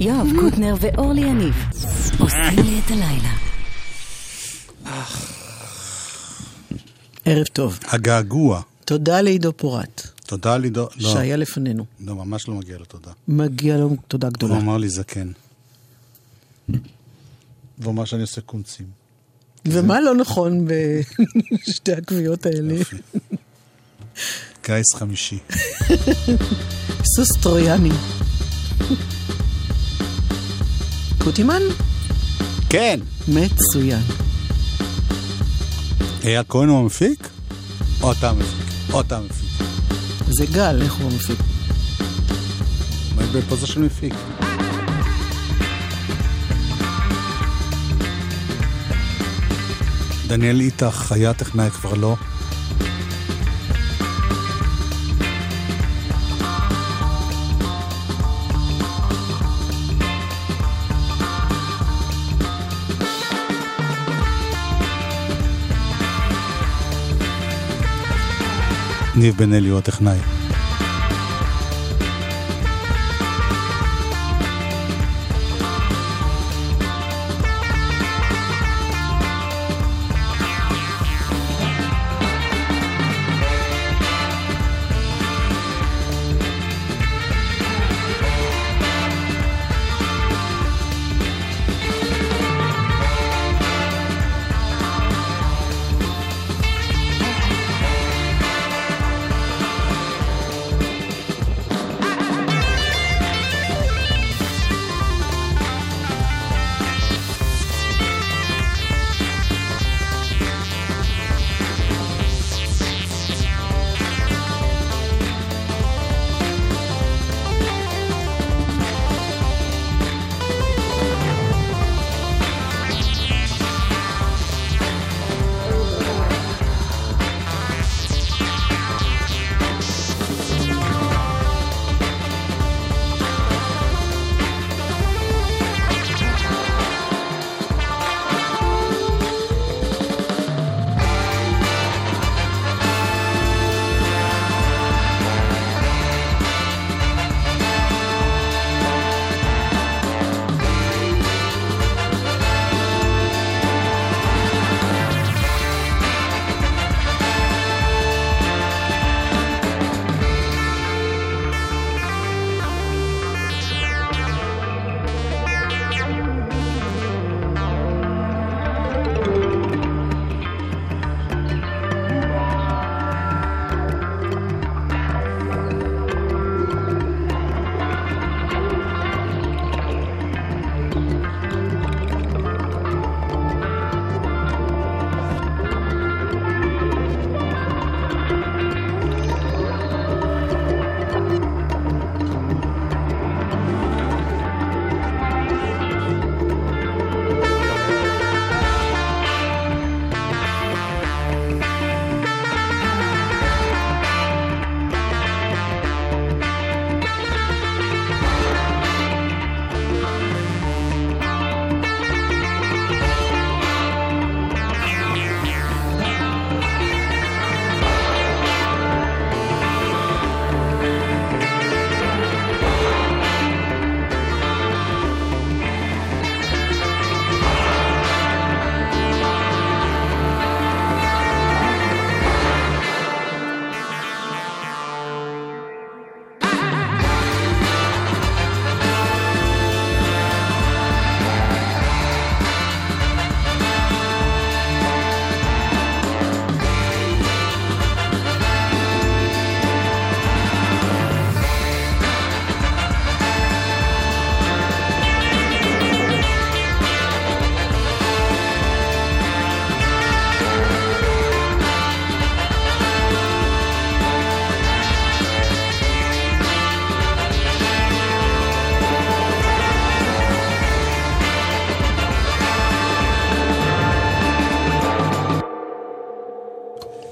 יואב קוטנר ואורלי יניב עושים לי את הלילה. ערב טוב. הגעגוע. תודה לעידו פורט, תודה לידו. לא, שהיה לפנינו. לא, ממש לא מגיע לו תודה. מגיע לו תודה גדולה. הוא אמר לי זקן. והוא אמר שאני עושה קונצים. ומה לא נכון בשתי הקביעות האלה? גיס חמישי. סוס טרויאני. קוטימן? כן. מצוין. אייל כהן הוא המפיק? או אתה המפיק? או אתה המפיק. זה גל, איך הוא המפיק? עומד בפוזה של מפיק. דניאל איתך היה טכנאי כבר לא. ניב בן אלי הוא הטכנאי.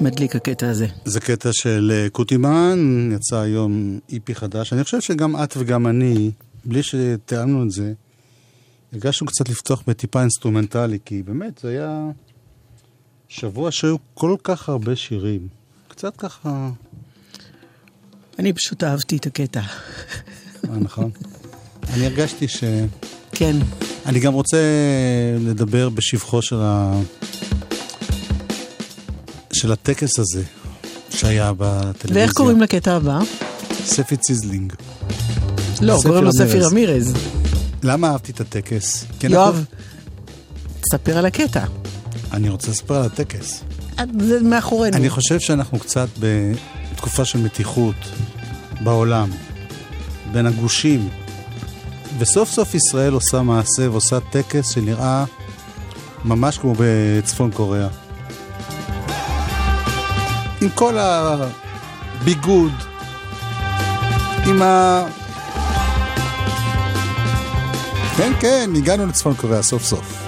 מדליק הקטע הזה. זה קטע של אה, קוטימן, יצא היום EP חדש. אני חושב שגם את וגם אני, בלי שתיאמנו את זה, הרגשנו קצת לפתוח בטיפה אינסטרומנטלי, כי באמת, זה היה שבוע שהיו כל כך הרבה שירים. קצת ככה... אני פשוט אהבתי את הקטע. אה, נכון? אני הרגשתי ש... כן. אני גם רוצה לדבר בשבחו של, ה... של הטקס הזה שהיה בטלוויזיה. ואיך קוראים לקטע הבא? ספי ציזלינג. לא, קוראים לו. ספי רמירז. למה אהבתי את הטקס? כי יואב, תספר על הקטע. אני רוצה לספר על הטקס. זה מאחורינו. אני חושב שאנחנו קצת בתקופה של מתיחות בעולם, בין הגושים, וסוף סוף ישראל עושה מעשה ועושה טקס שנראה ממש כמו בצפון קוריאה. עם כל הביגוד, עם ה... כן, כן, הגענו לצפון קוריאה סוף סוף.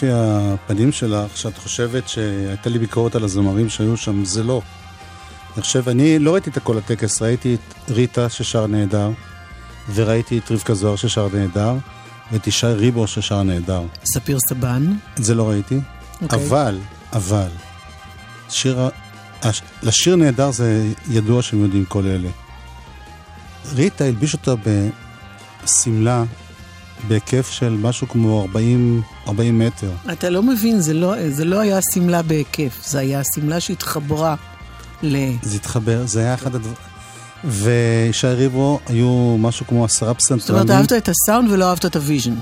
לפי הפנים שלך שאת חושבת שהייתה לי ביקורת על הזמרים שהיו שם, זה לא. אני חושב, אני לא ראיתי את כל הטקס, ראיתי את ריטה ששר נהדר, וראיתי את רבקה זוהר ששר נהדר, ואת ישי ריבו ששר נהדר. ספיר סבן. את זה לא ראיתי, אוקיי. אבל, אבל, שיר, הש- לשיר נהדר זה ידוע שהם יודעים כל אלה. ריטה הלביש אותה בשמלה בהיקף של משהו כמו 40, 40 מטר. אתה לא מבין, זה לא, זה לא היה שמלה בהיקף, זה היה שמלה שהתחברה ל... זה התחבר, זה היה אחד הדברים. וישי ריבו היו משהו כמו עשרה זאת אומרת, פסנתרנים. אהבת את הסאונד ולא אהבת את ה vision.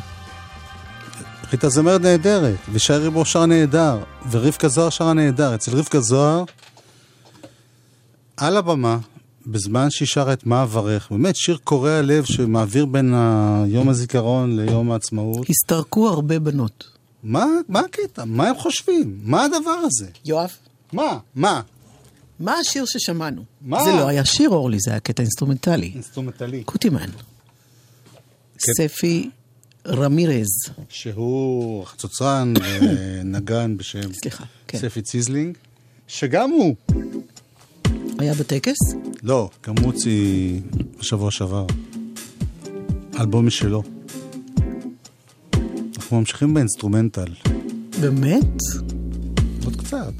ריטה זמרת נהדרת, וישי ריבו שר נהדר, ורבקה זוהר שרה נהדר. אצל רבקה זוהר, על הבמה, בזמן שהיא שרה את מה אברך, באמת שיר קורע לב שמעביר בין יום הזיכרון ליום העצמאות. הסתרקו הרבה בנות. מה, מה הקטע? מה הם חושבים? מה הדבר הזה? יואב, מה? מה? מה השיר ששמענו? מה? זה לא היה שיר, אורלי, זה היה קטע אינסטרומנטלי. אינסטרומנטלי. קוטימן. כן. ספי רמירז. שהוא חצוצרן ונגן בשם סליחה, כן. ספי ציזלינג, שגם הוא, היה בטקס? לא, גם הוציא בשבוע שעבר, אלבום משלו. אנחנו ממשיכים באינסטרומנטל, באמת? עוד קצת.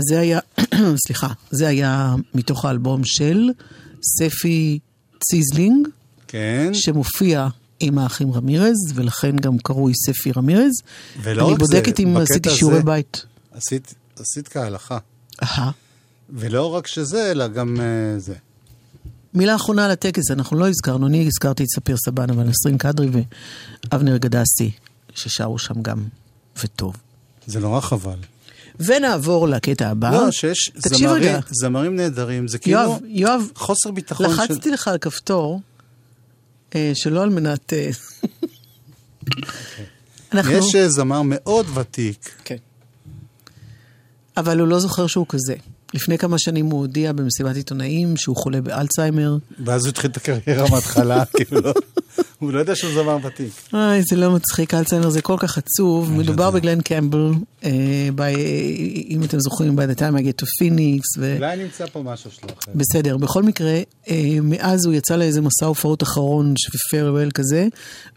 אז זה היה, סליחה, זה היה מתוך האלבום של ספי ציזלינג, כן. שמופיע עם האחים רמירז, ולכן גם קרוי ספי רמירז. ולא אני רק זה, בודקת אם עשיתי שיעורי בית. עשית, עשית כהלכה. אהה. ולא רק שזה, אלא גם uh, זה. מילה אחרונה על הטקס, אנחנו לא הזכרנו, אני הזכרתי את ספיר סבן, אבל נסרין קדרי ואבנר גדסי, ששרו שם גם, וטוב. זה נורא חבל. ונעבור לקטע הבא. לא, שיש זמרים, רגע, זמרים נהדרים, זה כאילו יואב, יואב, חוסר ביטחון של... לחצתי לך על כפתור, אה, שלא על מנת... אה, אנחנו... יש אה, זמר מאוד ותיק, כן. אבל הוא לא זוכר שהוא כזה. לפני כמה שנים הוא הודיע במסיבת עיתונאים שהוא חולה באלצהיימר. ואז הוא התחיל את הקריירה מההתחלה, כאילו, הוא לא יודע שהוא זמר ותיק. איי, זה לא מצחיק, אלצהיימר זה כל כך עצוב. מדובר. בגלן קמבל, אה, אם אתם זוכרים, by the time I get to Phoenix. אולי נמצא פה משהו שלו אחר. בסדר, בכל מקרה, אה, מאז הוא יצא לאיזה מסע הופעות אחרון, פיירוול כזה,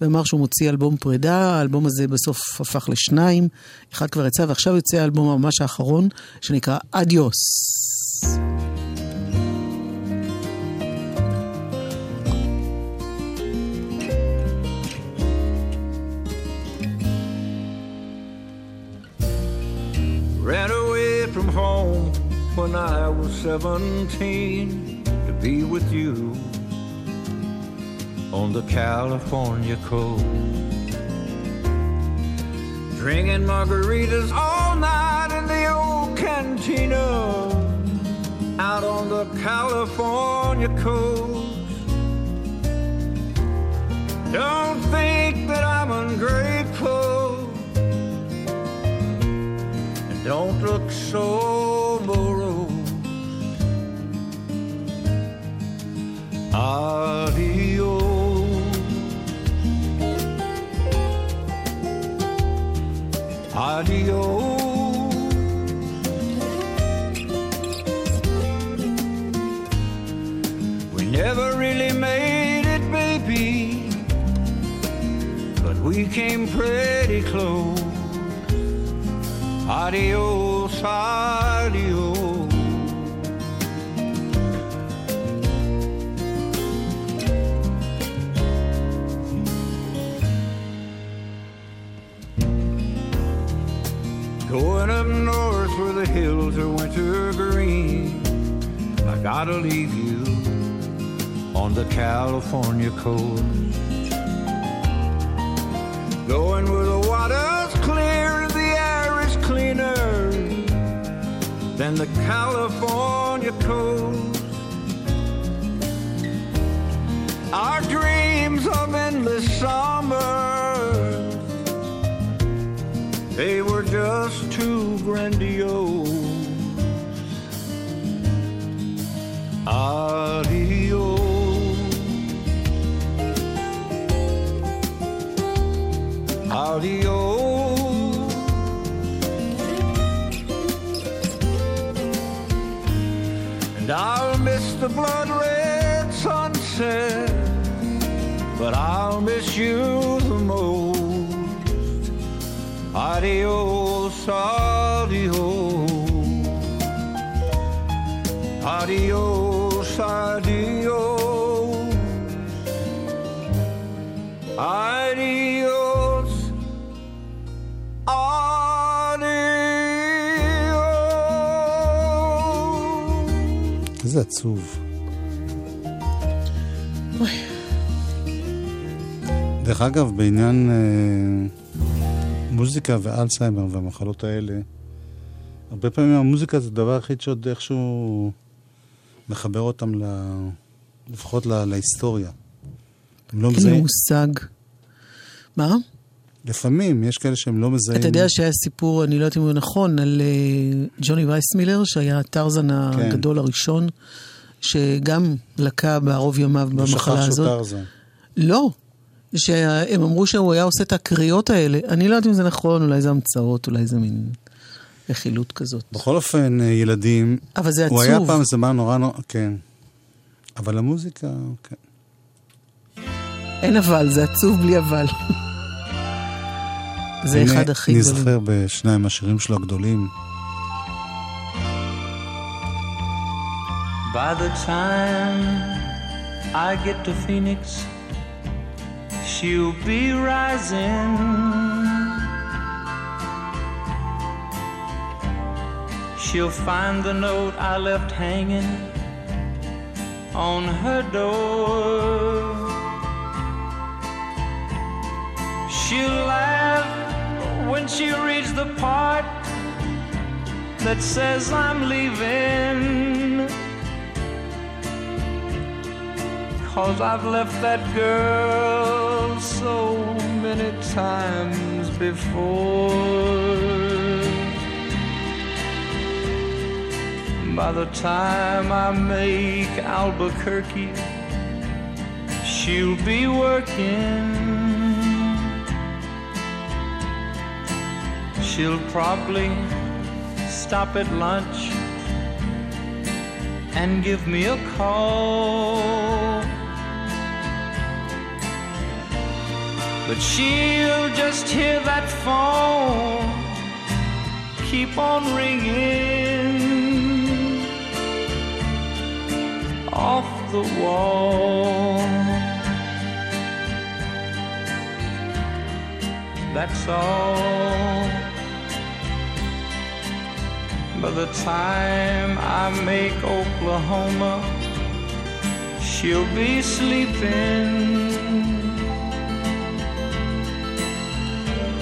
ואמר שהוא מוציא אלבום פרידה, האלבום הזה בסוף הפך לשניים, אחד כבר יצא, ועכשיו יוצא האלבום ממש האחרון, שנקרא אדיוס. When I was 17 to be with you on the California coast. Drinking margaritas all night in the old cantina out on the California coast. Don't think that I'm ungrateful. And don't look so morose. Adios. Adios. We never really made it, baby, but we came pretty close. Adios, adios. The hills are winter green. I gotta leave you on the California coast. Going where the water's clear, and the air is cleaner than the California coast. Our dreams of endless summers, they were just too grandiose. Adios. And I'll miss the blood red sunset, but I'll miss you the most. Adios, adios. Adios, adios. איזה עצוב. דרך אגב, בעניין אה, מוזיקה ואלצהיימר והמחלות האלה, הרבה פעמים המוזיקה זה הדבר היחיד שעוד איכשהו מחבר אותם ל... לפחות לה, להיסטוריה. לא אין לי. מושג. מה? לפעמים יש כאלה שהם לא מזהים. אתה יודע שהיה סיפור, אני לא יודעת אם הוא נכון, על אה, ג'וני וייסמילר, שהיה טרזן כן. הגדול הראשון, שגם לקה בערוב ימיו הוא שכח במחלה שהוא הזאת. טרזן. לא. שהם אמרו שהוא היה עושה את הקריאות האלה. אני לא יודעת אם זה נכון, אולי זה המצאות, אולי זה מין רכילות כזאת. בכל אופן, אה, ילדים, אבל זה הוא היה עצוב. פעם זמן נורא נורא, כן. אבל המוזיקה, כן. אין אבל, זה עצוב בלי אבל. זה אחד הכי אני גדולים. זוכר בשניים מהשירים שלו הגדולים. By the time I get to Phoenix, she'll be rising. She'll find the note I left hanging on her door. She'll laugh when she reads the part that says I'm leaving. Cause I've left that girl so many times before. By the time I make Albuquerque, she'll be working. She'll probably stop at lunch and give me a call. But she'll just hear that phone keep on ringing off the wall. That's all. By the time I make Oklahoma, she'll be sleeping.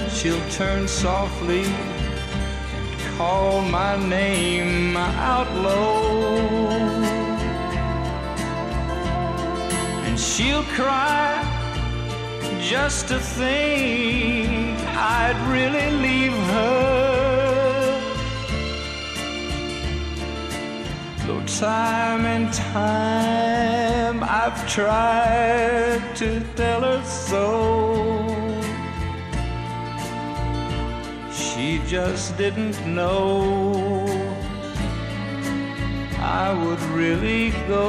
She'll turn softly and call my name out low. And she'll cry just to think I'd really leave her. Though time and time I've tried to tell her so. She just didn't know I would really go.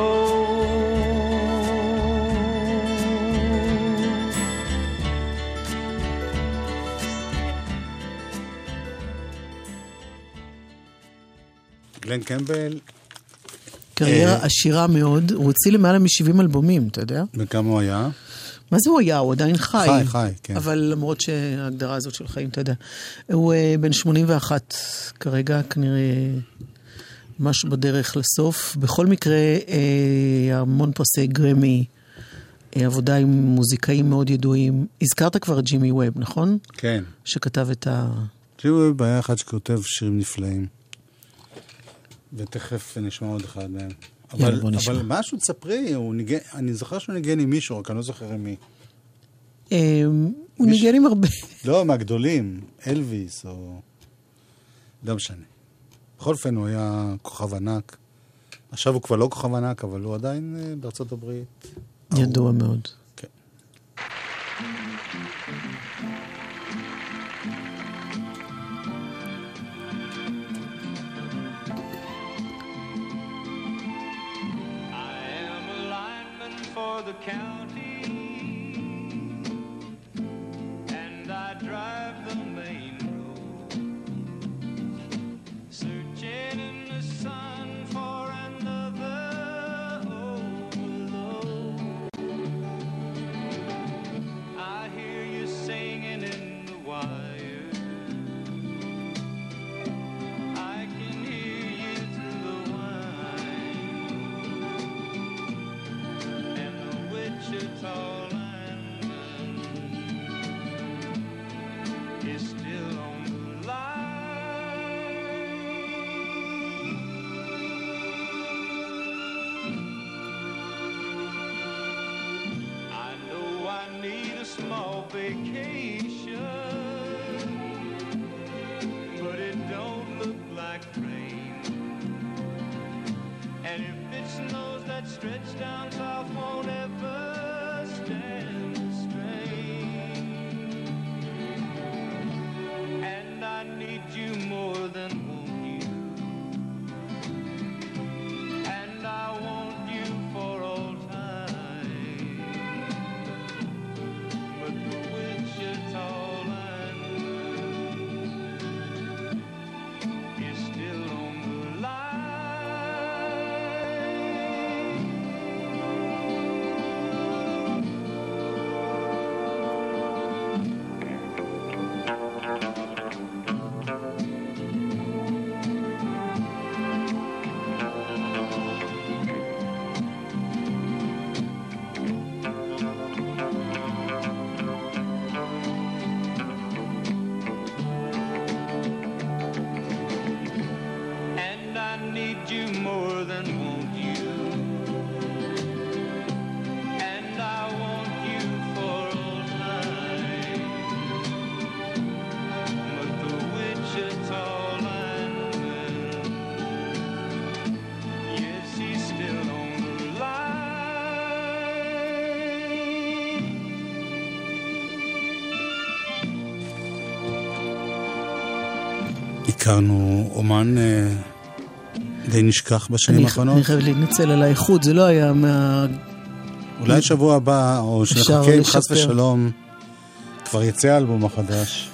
גלן קמבל, קריירה אה. עשירה מאוד, הוא הוציא למעלה מ-70 אלבומים, אתה יודע? וכמה הוא היה? מה זה הוא היה? הוא עדיין חי. חי, חי, כן. אבל למרות שההגדרה הזאת של חיים, אתה יודע. הוא אה, בן 81 כרגע, כנראה משהו בדרך לסוף. בכל מקרה, אה, המון פרסי גרמי, אה, עבודה עם מוזיקאים מאוד ידועים. הזכרת כבר את ג'ימי ווב, נכון? כן. שכתב את ה... ג'ימי ווב היה אחד שכותב שירים נפלאים. ותכף נשמע עוד אחד מהם. יאללה, אבל, נשמע. אבל משהו, תספרי, ניגן, אני זוכר שהוא ניגן עם מישהו, רק אני לא זוכר עם מי. אה, הוא ניגן עם הרבה... לא, מהגדולים, אלוויס או... לא משנה. בכל אופן, הוא היה כוכב ענק. עכשיו הוא כבר לא כוכב ענק, אבל הוא עדיין אה, בארצות הברית. ידוע מאוד. The הכרנו אומן אה, די נשכח בשנים האחרונות. אני חייבת להתנצל על האיכות, זה לא היה מה... אולי שבוע הבא, או שנחכה אם חס. ושלום, כבר יצא האלבום החדש.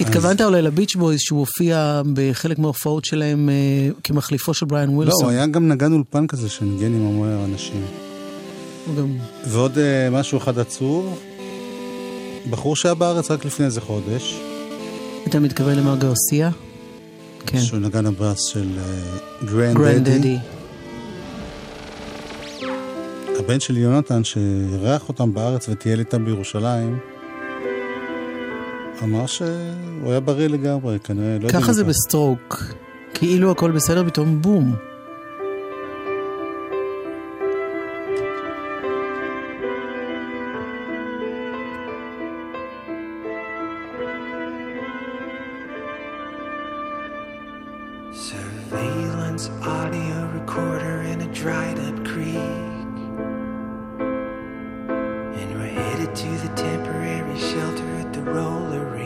התכוונת אולי לביץ' בויז שהוא הופיע בחלק מההופעות שלהם אה, כמחליפו של בריאן לא, ווילסון. הוא היה גם נגן אולפן כזה שניגן עם המון אנשים. גם... ועוד אה, משהו אחד עצוב, בחור שהיה בארץ רק לפני איזה חודש, אתה מתכוון למר גרסיה? כן. שהוא נגן הבאס של גרנד Grandaddy. הבן של יונתן, שאירח אותם בארץ וטייל איתם בירושלים, אמר שהוא היה בריא לגמרי, כנראה, לא יודע ככה זה. ב stroke. כאילו הכל בסדר, פתאום בום. To the temporary shelter at the roller rink.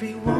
everyone.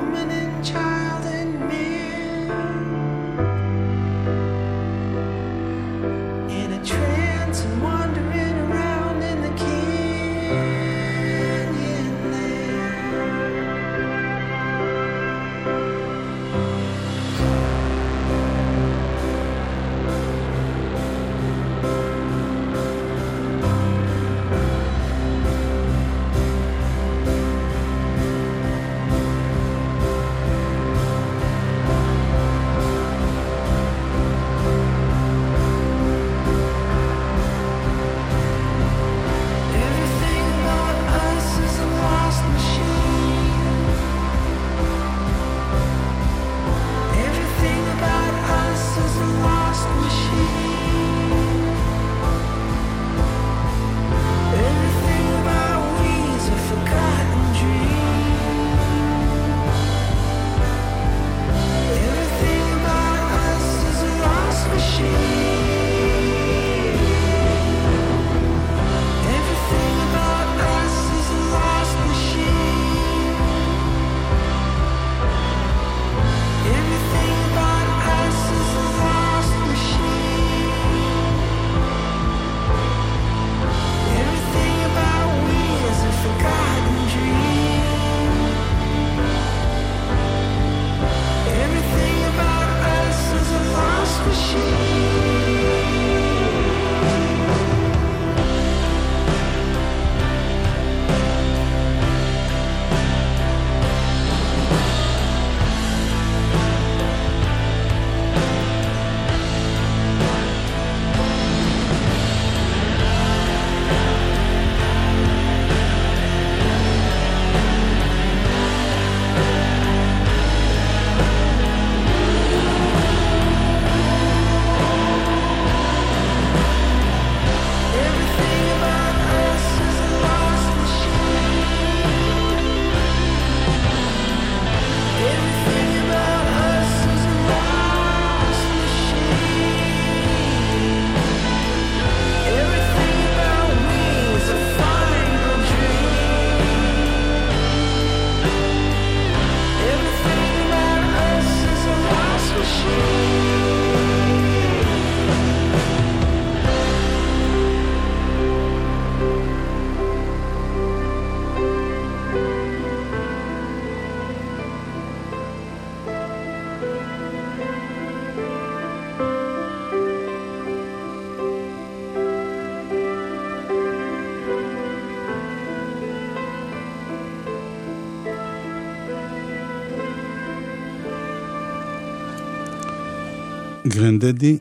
גרנדדי,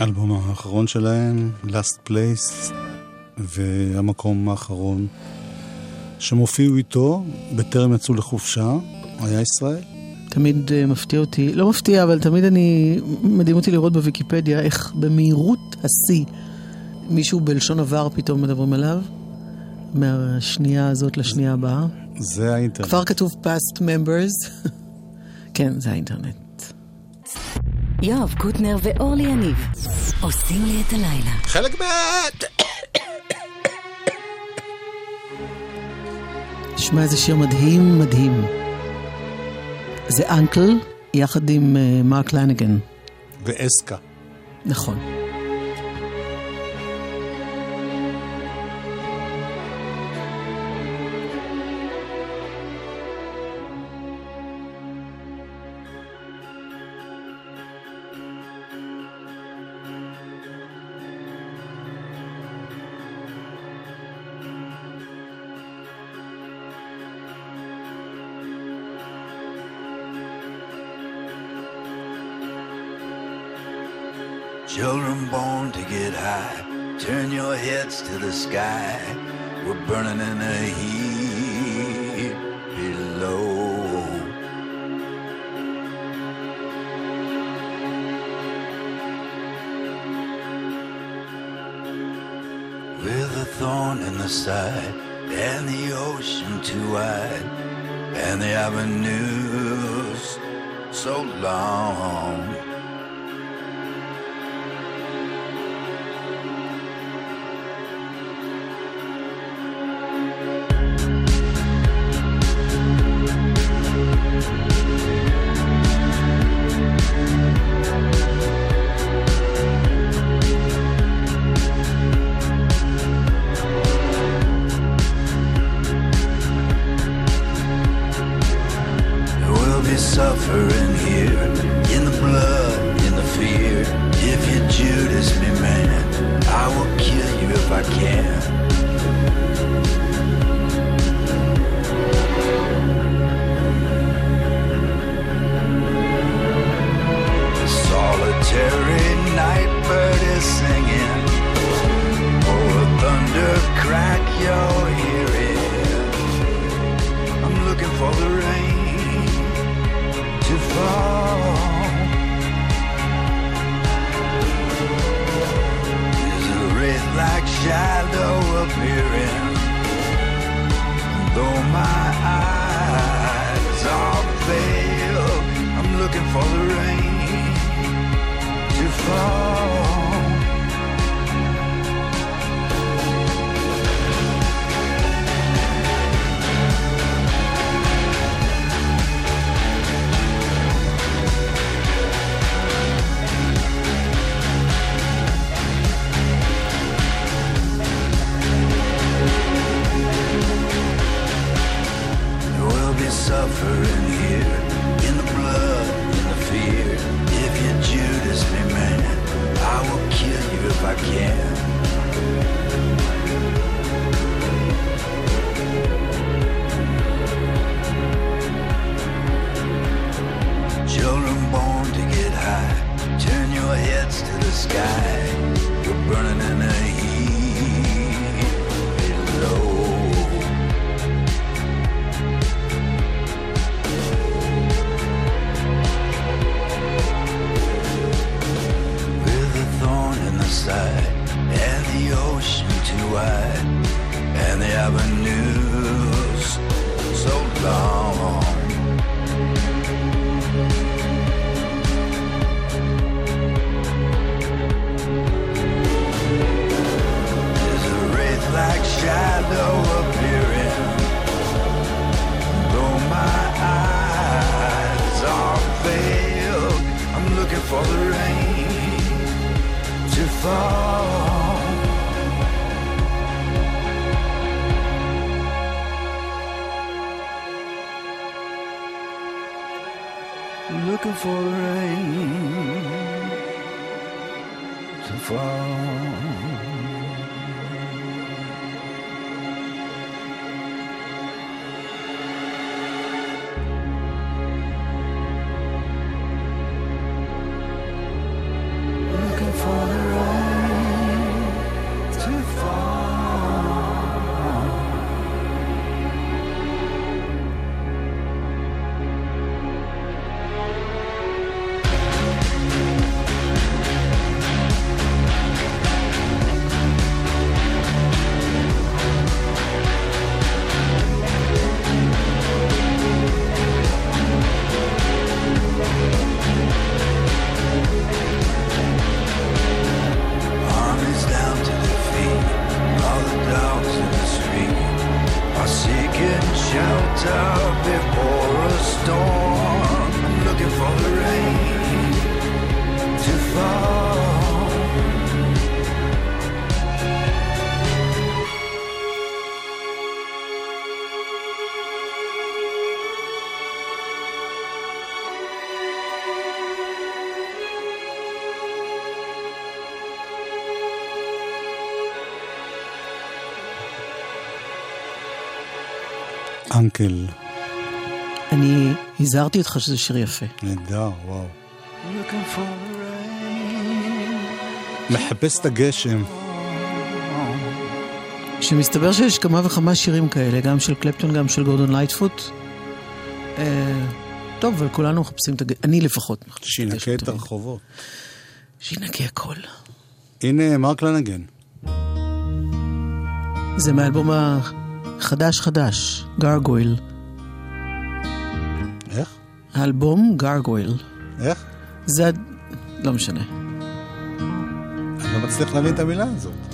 אלבום האחרון שלהם, Last Place, והמקום האחרון שהם הופיעו איתו בטרם יצאו לחופשה, היה ישראל. תמיד אה, מפתיע אותי, לא מפתיע, אבל תמיד אני, מדהים אותי לראות בוויקיפדיה איך במהירות השיא מישהו בלשון עבר פתאום מדברים עליו, מהשנייה הזאת לשנייה הבאה. זה האינטרנט. כבר כתוב past members. כן, זה האינטרנט. יואב קוטנר ואורלי יניב עושים לי את הלילה. חלק מה... תשמע, איזה שיר מדהים, מדהים. זה אנקל, יחד עם אה, מרק לנגן. ואסקה. נכון. to get high. Turn your heads to the sky. We're burning in the heat below. With a thorn in the side, and the ocean too wide, and the avenues so long. מייקל. אני הזהרתי אותך שזה שיר יפה. נהדר, וואו. מחפש את הגשם. שמסתבר שיש כמה וכמה שירים כאלה, גם של קלפטון, גם של גורדון לייטפוט. אה, טוב, אבל כולנו מחפשים את הגשם, אני לפחות. שינקה את הרחובות. שינקה הכל. הנה מרק לנגן. זה מאלבום ה... חדש, גרגויל. איך? האלבום גרגויל. איך? זה... לא משנה. אני לא מצליח להבין את המילה הזאת.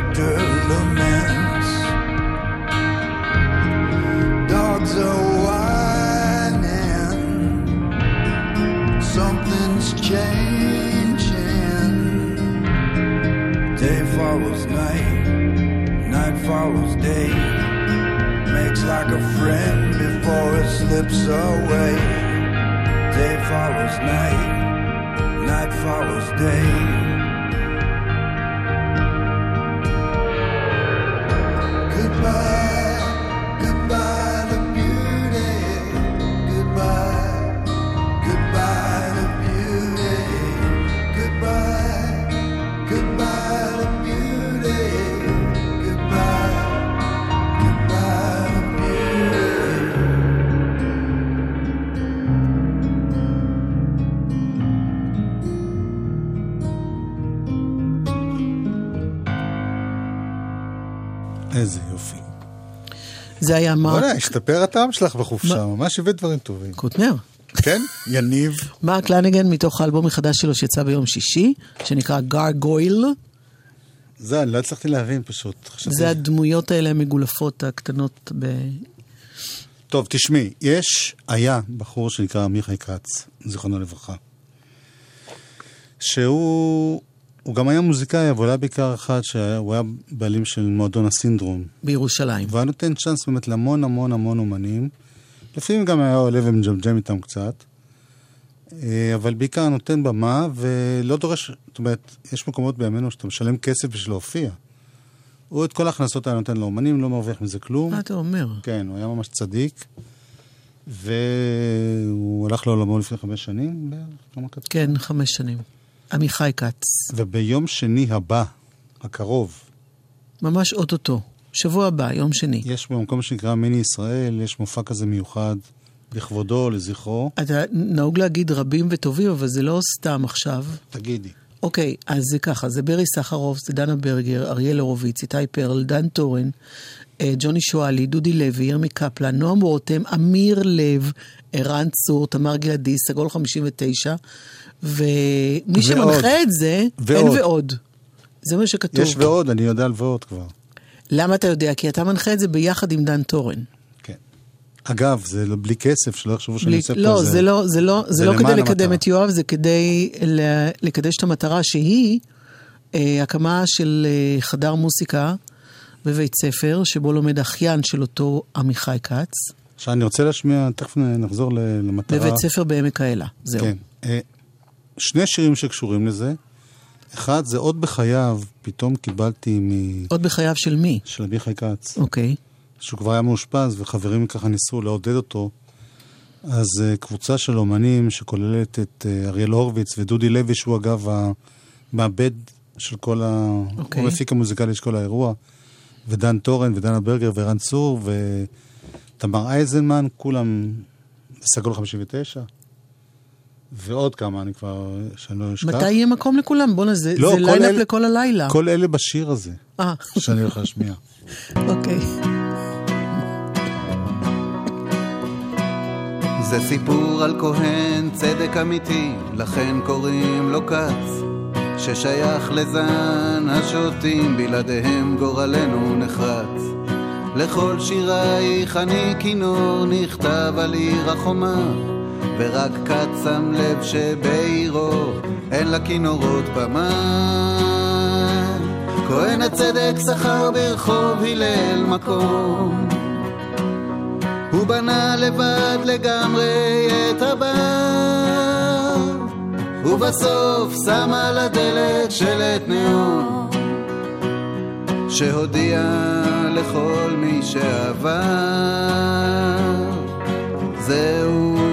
Conductor laments. Dogs are whining. Something's changing. Day follows night, night follows day. Makes like a friend before it slips away. Day follows night, night follows day. זה היה מרק וואלה, השתפר הטעם שלך בחופשה, ממש הבאת דברים טובים. קוטנר. כן? יניב. מרק לניגן מתוך האלבום החדש שלו שיצא ביום שישי, שנקרא גרגויל. זה, אני לא הצלחתי להבין פשוט. חשבתי- זה הדמויות האלה המגולפות הקטנות ב... טוב, תשמעי, יש, היה בחור שנקרא עמיחי כץ, זיכרונו לברכה, שהוא, הוא גם היה מוזיקאי, אבל היה בעיקר אחד שהוא היה בעלים של מועדון הסינדרום. בירושלים. והיה נותן צ'אנס באמת להמון המון המון אומנים. לפעמים גם היה עולה ומג'מג'ם איתם קצת. אה, אבל בעיקר נותן במה ולא דורש, זאת אומרת, יש מקומות בימינו שאתה משלם כסף בשביל להופיע. הוא את כל ההכנסות האלה נותן לאומנים, לא מרוויח מזה כלום. מה אתה אומר? כן, הוא היה ממש צדיק. והוא הלך לעולמו לפני חמש שנים בערך, כמה כתוב. כן, חמש שנים. עמיחי כץ. וביום שני הבא, הקרוב, ממש אוטוטו. שבוע הבא, יום שני. יש במקום שנקרא מיני ישראל, יש מופע כזה מיוחד לכבודו, לזכרו. אתה נהוג להגיד רבים וטובים, אבל זה לא סתם עכשיו. תגידי. אוקיי, אז זה ככה, זה ברי סחרוף, זה דנה ברגר, אריאל הורוביץ, איתי פרל, דן טורן, אה, ג'וני שואלי, דודי לוי, ירמי קפלן, נועם רותם, אמיר לב, ערן צור, תמר גלעדי, סגול 59, ומי. שמנחה את זה, ועוד. אין ועוד. זה מה שכתוב. יש ועוד, אני יודע על ועוד כבר. למה אתה יודע? כי אתה מנחה את זה ביחד עם דן טורן. כן. אגב, זה לא- בלי כסף, שלא יחשבו שאני עושה פה לא, זה לא, זה לא, זה זה לא כדי לקדם המטרה. את יואב, זה כדי לקדש את המטרה שהיא אה, הקמה של אה, חדר מוסיקה בבית ספר, שבו לומד אחיין של אותו עמיחי כץ, עכשיו אני רוצה להשמיע, תכף נחזור למטרה. בבית ספר בעמק האלה. זהו. כן. שני שירים שקשורים לזה. אחד, זה עוד בחייו, פתאום קיבלתי מ... עוד בחייו של מי? של אביחי כץ, אוקיי. שהוא כבר היה מאושפז, וחברים ככה ניסו לעודד אותו. אז אה, קבוצה של אומנים שכוללת את אה, אריאל הורוביץ ודודי לוי, שהוא אגב המעבד של כל ה... אוקיי. הוא המפיק המוזיקלי של כל האירוע, ודן טורן ודנה ברגר וערן צור ותמר אייזנמן, כולם סגול 59. ועוד כמה, אני כבר, שאני לא אשכח. מתי יהיה מקום לכולם? בוא'נה, זה, לא, זה lineup אלה- לכל הלילה. כל אלה בשיר הזה, אה, שאני הולך להשמיע. אוקיי. זה סיפור על כהן צדק אמיתי, לכן קוראים לו כץ, ששייך לזן השוטים, בלעדיהם גורלנו נחרץ. לכל שירייך אני כינור נכתב על עיר החומה, ורק כץ שם לב שבעירו אין לכינורות במה. כהן הצדק שכר ברחוב הלל מקום הוא בנה לבד לגמרי את הבר ובסוף שם על הדלת שלט נאום שהודיע לכל מי שעבר זהו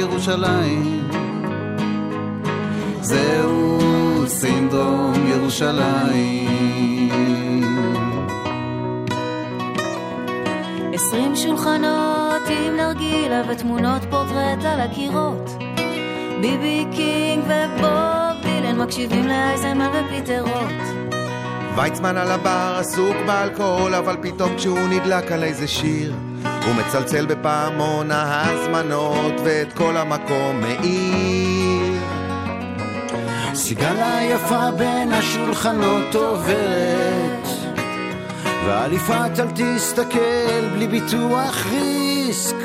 ירושלים זהו סינדרום ירושלים עשרים שולחנות עם נרגילה ותמונות פורטרט על הקירות. בי בי קינג ובוב דילן מקשיבים לאייזנמן ופיטר רוט. ויצמן על הבר עסוק באלכוהול, אבל פתאום כשהוא נדלק על איזה שיר, הוא מצלצל בפעמון ההזמנות, ואת כל המקום מאיר. סיגלה יפה בין השולחנות עוברת ועל יפעת אל תסתכל בלי ביטוח ריסק.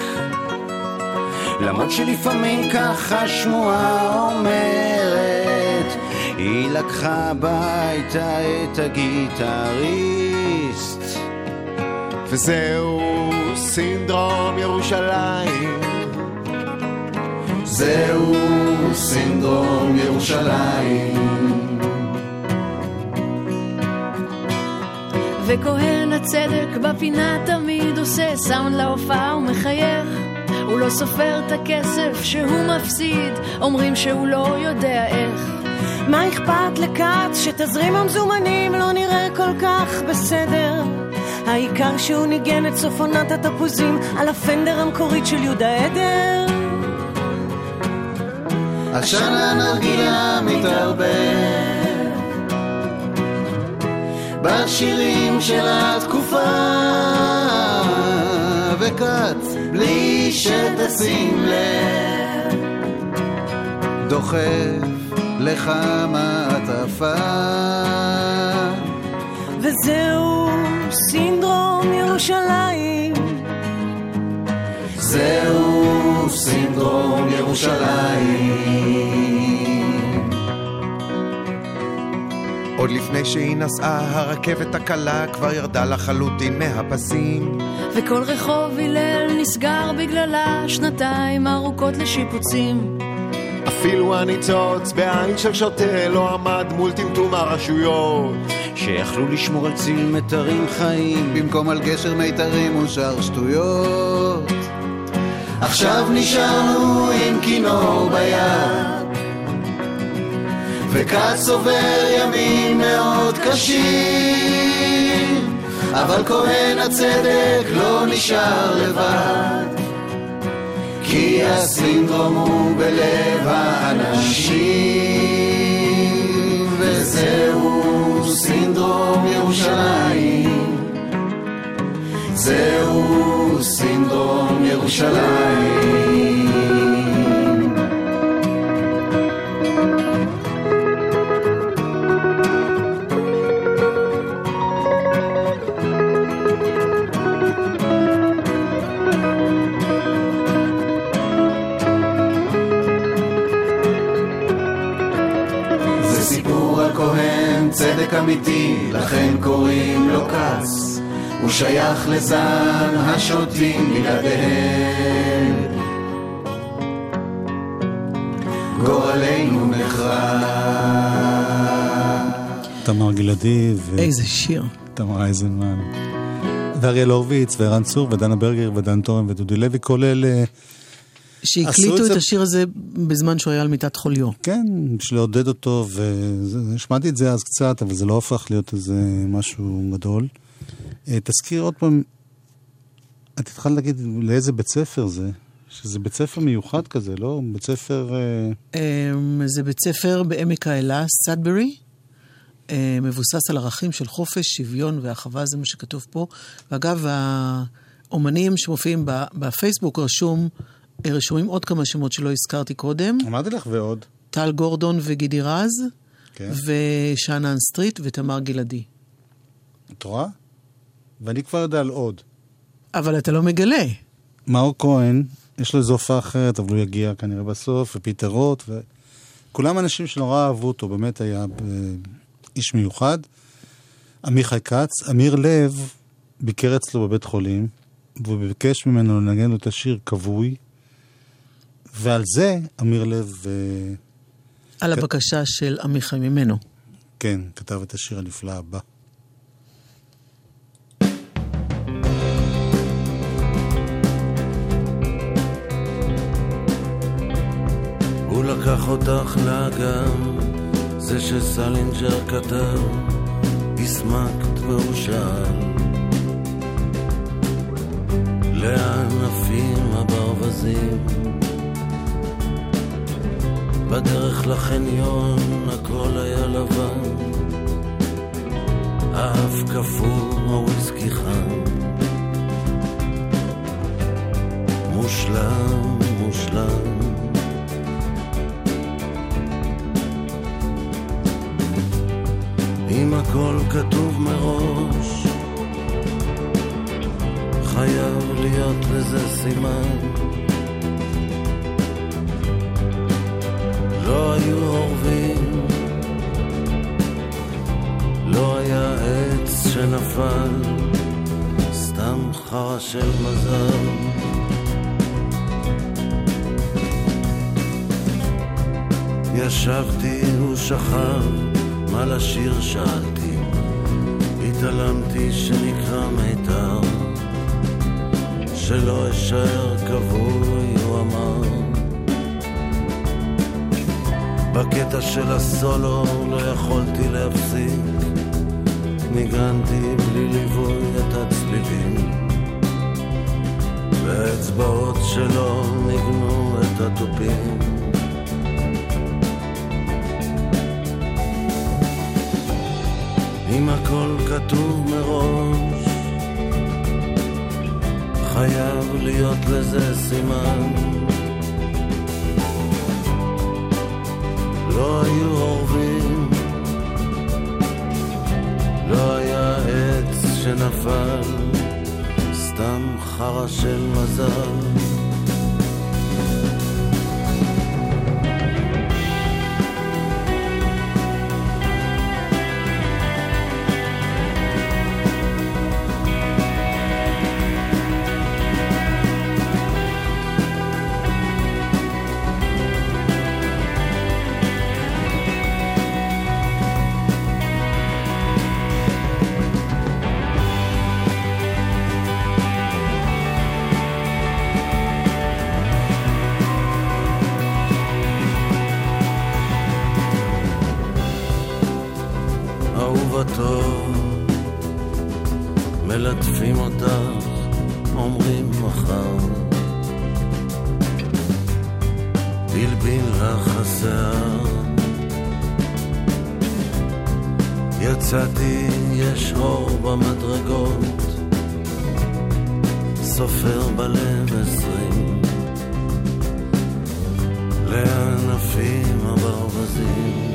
למרות שלפעמים ככה שמועה אומרת היא לקחה הביתה את הגיטריסט. וזהו סינדרום ירושלים. זהו סינדרום ירושלים וכהן הצדק בפינה תמיד עושה סאונד להופעה ומחייך. הוא לא סופר את הכסף שהוא מפסיד, אומרים שהוא לא יודע איך. מה אכפת לכץ שתזרים המזומנים לא נראה כל כך בסדר? העיקר שהוא ניגן את סוף עונת התפוזים על הפנדר המקורית של יהודה עדר. עשן הנרגילה מתערבב. בשירים של התקופה. וכץ בלי שתשים לב. דוחף לך מעטפה. וזהו סינדרום ירושלים. זהו סינדרום ירושלים עוד לפני שהיא נסעה, הרכבת הקלה כבר ירדה לחלוטין מהפסים. וכל רחוב הלל נסגר בגללה שנתיים ארוכות לשיפוצים. אפילו הניצוץ בעין של שוטה לא עמד מול טמטום הרשויות. שיכלו לשמור על ציל מיתרים חיים. במקום על גשר מיתרים ושאר שטויות. עכשיו נשארנו עם כינור ביד. וכץ עובר ימים מאוד קשים. אבל כהן הצדק לא נשאר לבד. כי הסינדרום הוא בלב האנשים. וזהו סינדרום ירושלים זהו סינדרום ירושלים צדק אמיתי, לכן קוראים לו כץ. הוא שייך לזן השוטים בלעדיהם. גורלנו נחרץ. תמר גלעדי ו... איזה שיר. תמר אייזנמן. ואריאל הורוביץ, וערן צור, ודנה ברגר, ודן תורן, ודודי לוי, כל אלה... עשו שהקליטו את את זה- השיר הזה בזמן שהוא היה על מיטת חוליו. כן, בשביל לעודד אותו, והשמעתי את זה אז קצת, אבל זה לא הפך להיות איזה משהו גדול. אה, תזכיר עוד פעם, את התחלת להגיד לאיזה בית ספר זה, שזה בית ספר מיוחד כזה, לא? בית ספר... אה, אמ, זה בית ספר בעמק האלה, סאדברי, אה, מבוסס על ערכים של חופש, שוויון ואחווה, זה מה שכתוב פה. ואגב, האומנים שמופיעים בפייסבוק רשום, רשומים עוד כמה שמות שלא הזכרתי קודם. אמרתי לך ועוד. טל גורדון וגידי רז, כן. ושאנן סטריט ותמר גלעדי. את רואה? ואני כבר יודע על עוד. אבל אתה לא מגלה. מאור כהן, יש לו איזו הופעה אחרת, אבל הוא יגיע כנראה בסוף, ופיטר רוט, וכולם אנשים שנורא אהבו אותו, באמת היה אה, איש מיוחד. עמיחי כץ, אמיר לב ביקר אצלו בבית חולים, והוא ביקש ממנו לנגן לו את השיר כבוי, ועל זה אמיר לב, אה, על הבקשה של עמיחי ממנו. כן, כתב את השיר הנפלא הבא. הוא לקח אותך לאגם, זה שסלינג'ר כתב, הסמקת והוא שאל. לאן עפים הברווזים? בדרך לחניון הכל היה לבן, האף קפוא, הוויסקי חם. מושלם, מושלם. אם הכל כתוב מראש, חייב להיות לזה סימן. לא היו אורבים, לא היה עץ שנפל, סתם חרא של מזל. ישבתי, הוא שכב, מה לשיר שאלתי, התעלמתי שנקרא מיתר, שלא אשאר כבוי, הוא אמר. בקטע של הסולו לא יכולתי להפסיק, ניגנתי בלי ליווי את הצלילים, והאצבעות שלו ניגנו את התופים. אם הכל כתוב מראש, חייב להיות לזה סימן. לא היו אורבים, לא היה עץ שנפל, סתם חרא של מזל. סופר בלב עשרים. לאן עפים הברווזים?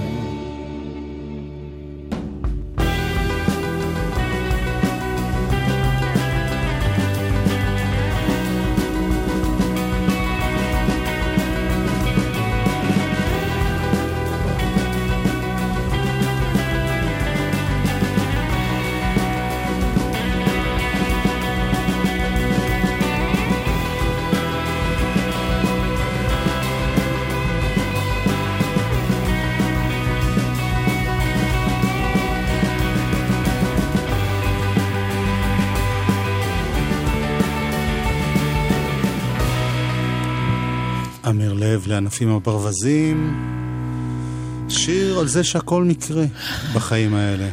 לב לענפים הברווזים. שיר על זה שהכל מקרה בחיים האלה.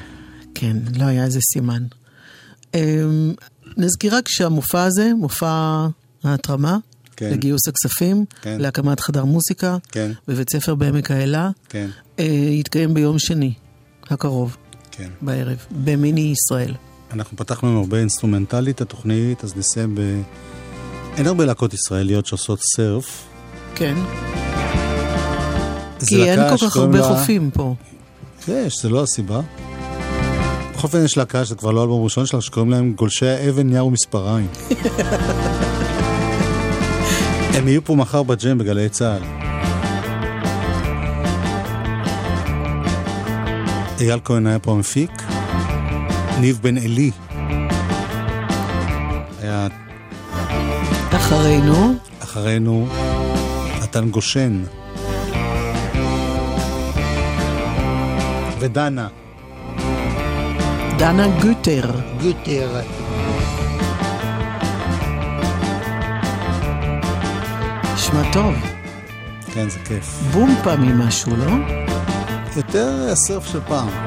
כן, לא היה איזה סימן. אמ, נזכיר רק שהמופע הזה, מופע ההתרמה, כן. לגיוס הכספים, כן. להקמת חדר מוסיקה, כן. בבית ספר בעמק האלה, כן, אה, יתקיים ביום שני הקרוב, כן. בערב, במיני ישראל. אנחנו פתחנו עם הרבה אינסטרומנטלי את התוכנית, אז נסיים ב... אין הרבה להקות ישראליות שעושות סרף. כן. כי אין כל כך הרבה לה- חופים פה. יש, זה לא הסיבה. בכל אופן יש להקה שזה כבר לא אלבום ראשון שלה, שקוראים להם גולשי האבן, נייר ומספריים. הם יהיו פה מחר בג'ם בגלי צה"ל. אייל כהן היה פה המפיק, ניב בן עלי היה אחרינו, אחרינו נתן גושן ודנה. דנה גוטר. גוטר. נשמע טוב. כן, זה כיף. בום פעמי משהו, לא? יותר הסרף של פעם.